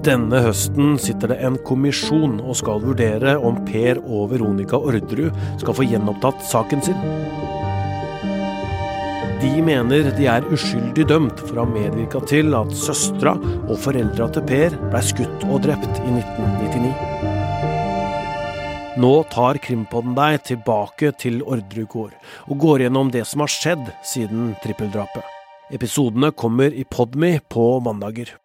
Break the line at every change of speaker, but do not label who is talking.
Denne høsten sitter det en kommisjon og skal vurdere om Per og Veronica Orderud skal få gjenopptatt saken sin. De mener de er uskyldig dømt for å ha medvirka til at søstera og foreldra til Per blei skutt og drept i 1999. Nå tar Krimpodden deg tilbake til Orderud gård, og går gjennom det som har skjedd siden trippeldrapet. Episodene kommer i Podme på mandager.